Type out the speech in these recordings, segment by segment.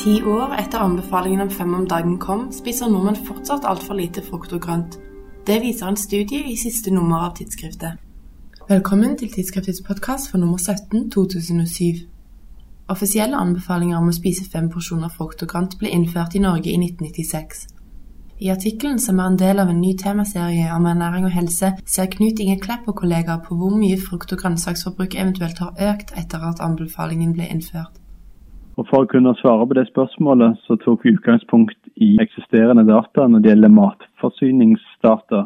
Ti år etter anbefalingen om fem om dagen kom, spiser nordmenn fortsatt altfor lite frukt og grønt. Det viser en studie i siste nummer av tidsskriftet. Velkommen til tidsskriftets podkast for nummer 17 2007. Offisielle anbefalinger om å spise fem porsjoner frukt og grønt ble innført i Norge i 1996. I artikkelen, som er en del av en ny temaserie om ernæring og helse, ser Knut Inge Klepp og kollegaer på hvor mye frukt- og grønnsaksforbruk eventuelt har økt etter at anbefalingen ble innført. Og For å kunne svare på det spørsmålet, så tok vi utgangspunkt i eksisterende data når det gjelder matforsyningsdata.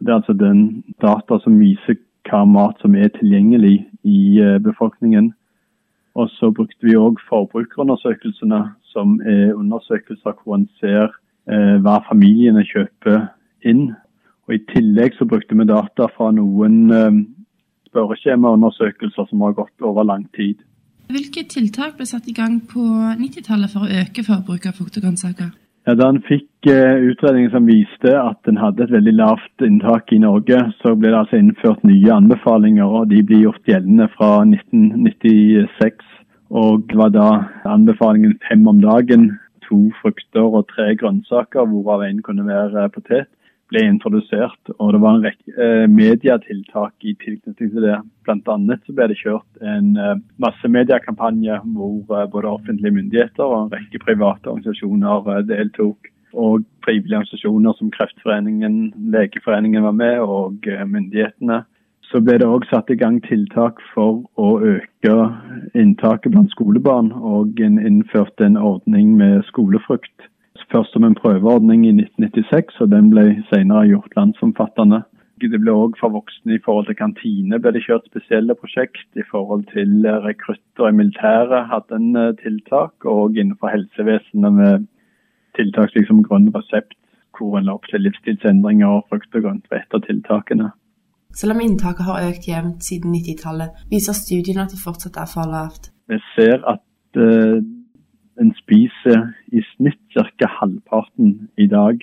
Det er altså den data som viser hva mat som er tilgjengelig i eh, befolkningen. Og så brukte vi òg forbrukerundersøkelsene, som er undersøkelser hvor en ser eh, hva familiene kjøper inn. Og I tillegg så brukte vi data fra noen eh, spørreskjemaundersøkelser som har gått over lang tid. Hvilke tiltak ble satt i gang på 90-tallet for å øke forbruket av frukt og grønnsaker? Ja, da en fikk utredningen utredninger som viste at en hadde et veldig lavt inntak i Norge, så ble det altså innført nye anbefalinger, og de blir gjort gjeldende fra 1996. Og var da anbefalingen fem om dagen, to frukter og tre grønnsaker, hvorav én kunne være potet ble introdusert, og det var en rekke eh, medietiltak i tilknytning til det. Blant annet så ble det kjørt en eh, massemediekampanje hvor eh, både offentlige myndigheter og en rekke private organisasjoner deltok. Og frivillige organisasjoner som Kreftforeningen, Legeforeningen var med, og myndighetene. Så ble det òg satt i gang tiltak for å øke inntaket blant skolebarn, og innførte en ordning med skolefrukt først som en prøveordning i 1996, og den ble senere gjort landsomfattende. Det ble òg for voksne i forhold til kantine ble det kjørt spesielle prosjekt. I forhold til rekrutter i militæret hadde en eh, tiltak, og innenfor helsevesenet med tiltak som grønn resept, hvor en la opp til livsstilsendringer og frukt og grønt ved et av tiltakene. Selv om inntaket har økt jevnt siden 90-tallet, viser studiene at det fortsatt er for lavt. Vi ser at uh, en spiser i snitt ca. halvparten i dag.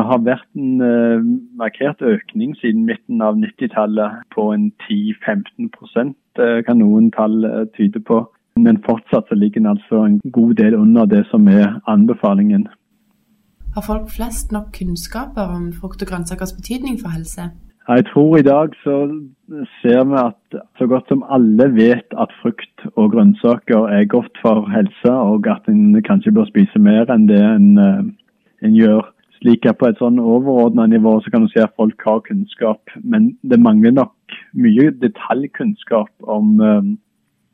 Det har vært en uh, markert økning siden midten av 90-tallet på en 10-15 uh, kan noen tall uh, tyde på. Men fortsatt så ligger den altså en god del under det som er anbefalingen. Har folk flest nok kunnskaper om frukt og grønnsakers betydning for helse? Jeg tror i dag så ser vi at så godt som alle vet at frukt og grønnsaker er godt for helsa, og at en kanskje bør spise mer enn det en, eh, en gjør. Slik at På et sånn overordna nivå så kan du si at folk har kunnskap, men det mangler nok mye detaljkunnskap om um,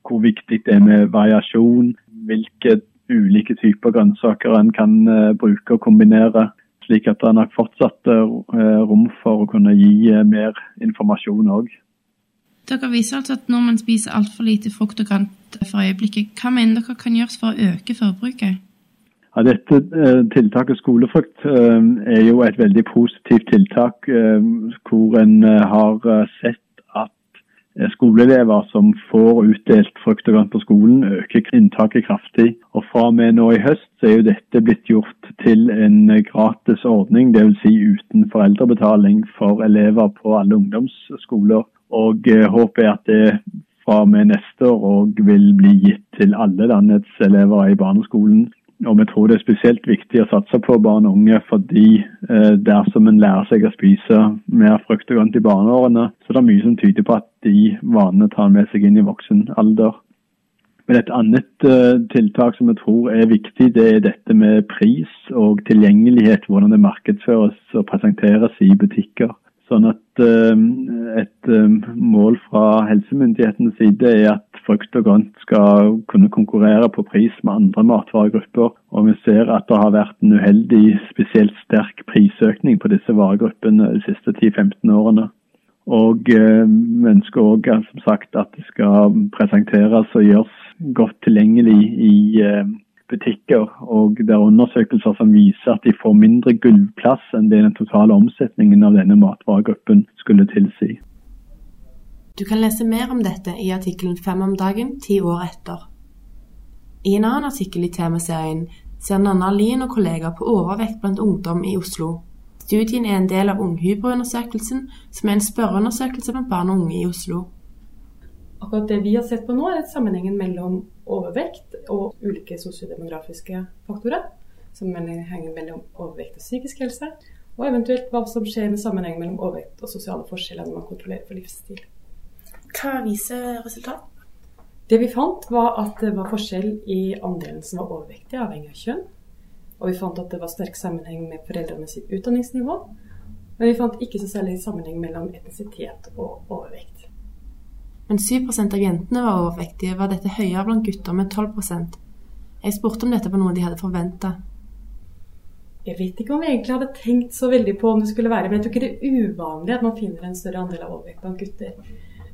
hvor viktig det er med variasjon, hvilke ulike typer grønnsaker en kan uh, bruke og kombinere slik at det er nok fortsatt eh, rom for å kunne gi eh, mer informasjon òg. Dere viser altså at nordmenn spiser altfor lite frukt og grønt for øyeblikket. Hva mener dere kan gjøres for å øke forbruket? Ja, dette eh, tiltaket skolefrukt er jo et veldig positivt tiltak hvor en har sett skoleelever som får utdelt frukt og grønt på skolen, øker inntaket kraftig. Og Fra og med nå i høst så er jo dette blitt gjort til en gratis ordning, dvs. Si uten foreldrebetaling for elever på alle ungdomsskoler. Og eh, Håpet er at det fra og med neste år òg vil bli gitt til alle landets elever i barneskolen. Og vi tror det er spesielt viktig å satse på barn og unge, fordi eh, dersom en lærer seg å spise mer frukt og grønt i barneårene, så det er mye som tyder på at de vanene tar med seg inn i voksen alder. Men Et annet eh, tiltak som jeg tror er viktig, det er dette med pris og tilgjengelighet. Hvordan det markedsføres og presenteres i butikker. Sånn at eh, Et uh, mål fra helsemyndighetenes side er at frukt og grønt skal kunne konkurrere på pris med andre matvaregrupper. Og vi ser at det har vært en uheldig, spesielt sterk prisøkning på disse varegruppene de siste 10-15 årene. Og eh, vi ønsker òg som sagt at det skal presenteres og gjøres godt tilgjengelig i eh, butikker. Og det er undersøkelser som viser at de får mindre gulvplass enn det den totale omsetningen av denne matvaregruppen skulle tilsi. Du kan lese mer om dette i artikkelen 'Fem om dagen ti år etter'. I en annen artikkel i temaserien ser Nanna Lien og kollegaer på overvekt blant ungdom i Oslo. Studien er en del av Unghybro-undersøkelsen, som er en spørreundersøkelse blant barn og unge i Oslo. Akkurat det vi har sett på nå, er sammenhengen mellom overvekt og ulike sosiodemografiske faktorer. Som henger mellom overvekt og psykisk helse. Og eventuelt hva som skjer med sammenhengen mellom overvekt og sosiale forskjeller når man kontrollerer for livsstil. Hva viser resultatet? Det vi fant, var at det var forskjell i andelen som var overvektige, avhengig av kjønn. Og vi fant at det var sterk sammenheng med foreldrenes utdanningsnivå. Men vi fant ikke så særlig sammenheng mellom etnisitet og overvekt. Men 7% av jentene var overvektige. Var dette høyere blant gutter med 12% Jeg spurte om dette var noe de hadde forventa. Jeg vet ikke om vi egentlig hadde tenkt så veldig på om det skulle være, men jeg tror ikke det er uvanlig at man finner en større andel av overvekt blant gutter.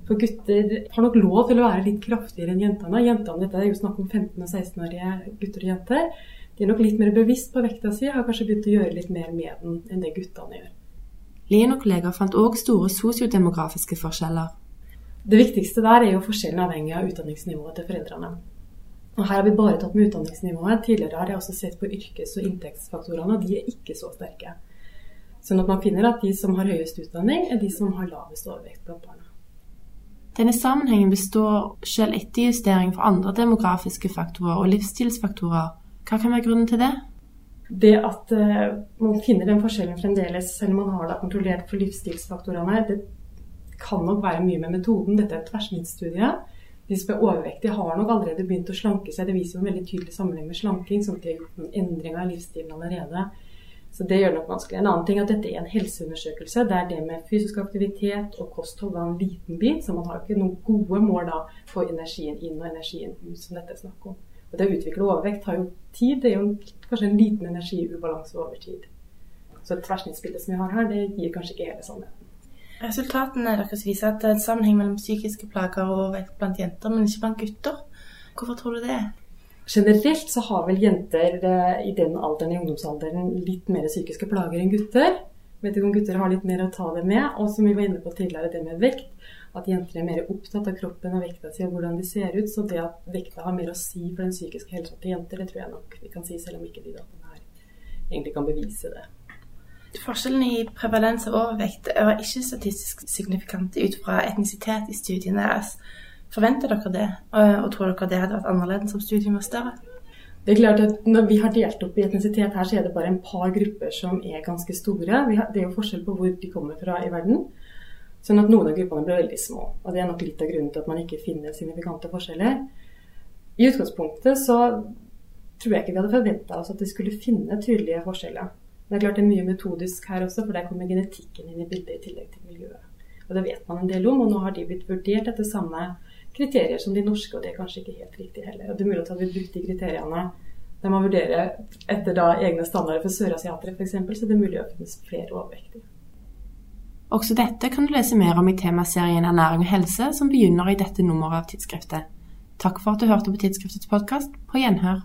For gutter har nok lov til å være litt kraftigere enn jentene. Jentene, Dette er jo snakk om 15- og 16-årige gutter og jenter. De er nok litt mer bevisst på vekta si, har kanskje begynt å gjøre litt mer med den enn det guttene gjør. Lien og kollegaer fant òg store sosiodemografiske forskjeller. Det viktigste der er jo forskjellen avhengig av utdanningsnivået til foreldrene. Og Her har vi bare tatt med utdanningsnivået. Tidligere har jeg også sett på yrkes- og inntektsfaktorene, og de er ikke så sterke. Sånn at man finner at de som har høyest utdanning, er de som har lavest overvekt blant barna. Denne sammenhengen består selv etter justering for andre demografiske faktorer og livsstilsfaktorer. Hva kan være grunnen til det? Det at uh, man finner den forskjellen fremdeles, selv om man har da kontrollert for livsstilsfaktorene, det kan nok være mye med metoden. Dette er et tverrsnittsstudie. De som er overvektige, har nok allerede begynt å slanke seg. Det viser en veldig tydelig sammenheng med slanking, sånn at de har gjort en endring av livsstilen allerede. Så det gjør det nok vanskelig. En annen ting er at dette er en helseundersøkelse Det er det med fysisk aktivitet og kosthold var en liten bit, så man har ikke noen gode mål da på energien inn og energien ut, som dette er snakk om. Og Det å utvikle overvekt tar jo tid. Det er jo kanskje en liten energiubalanse over tid. Så tverrsnittsbildet tverrsnittsbilde som vi har her, det gir kanskje ikke hele sannheten. Resultatene deres viser at det er en sammenheng mellom psykiske plager og overvekt blant jenter, men ikke blant gutter. Hvorfor tror du det? Generelt så har vel jenter eh, i den alderen, i ungdomsalderen, litt mer psykiske plager enn gutter. Vet ikke om gutter har litt mer å ta det med. Og som vi var inne på tidligere, det med vekt. At jenter er mer opptatt av kroppen og vekta si og hvordan de ser ut. Så det at vekta har mer å si for den psykiske helsa til jenter, det tror jeg nok vi kan si, selv om ikke de dataene her egentlig kan bevise det. Forskjellen i prevalens av overvekt var ikke statistisk signifikant ut fra etnisitet i studiene deres. Forventer dere det, og tror dere det hadde vært annerledes om studiet var større? Det er klart at Når vi har delt opp i etnisitet her, så er det bare en par grupper som er ganske store. det er jo forskjell på hvor de kommer fra i verden. Sånn at noen av gruppene blir veldig små. Og det er nok litt av grunnen til at man ikke finner signifikante forskjeller. I utgangspunktet så tror jeg ikke vi hadde forventa oss at vi skulle finne tydelige forskjeller. Det er klart det er mye metodisk her også, for der kommer genetikken inn i bildet i tillegg til miljøet. Og det vet man en del om, og nå har de blitt vurdert etter samme kriterier som de norske, og det er kanskje ikke helt riktig heller. Og det er mulig at vi brukt de kriteriene der man vurderer etter da egne standarder for sørasiatere f.eks., så det er mulig å finnes flere overvektige. Også dette kan du lese mer om i temaserien Ernæring og helse, som begynner i dette nummeret av tidsskriftet. Takk for at du hørte på Tidsskriftets podkast. På gjenhør.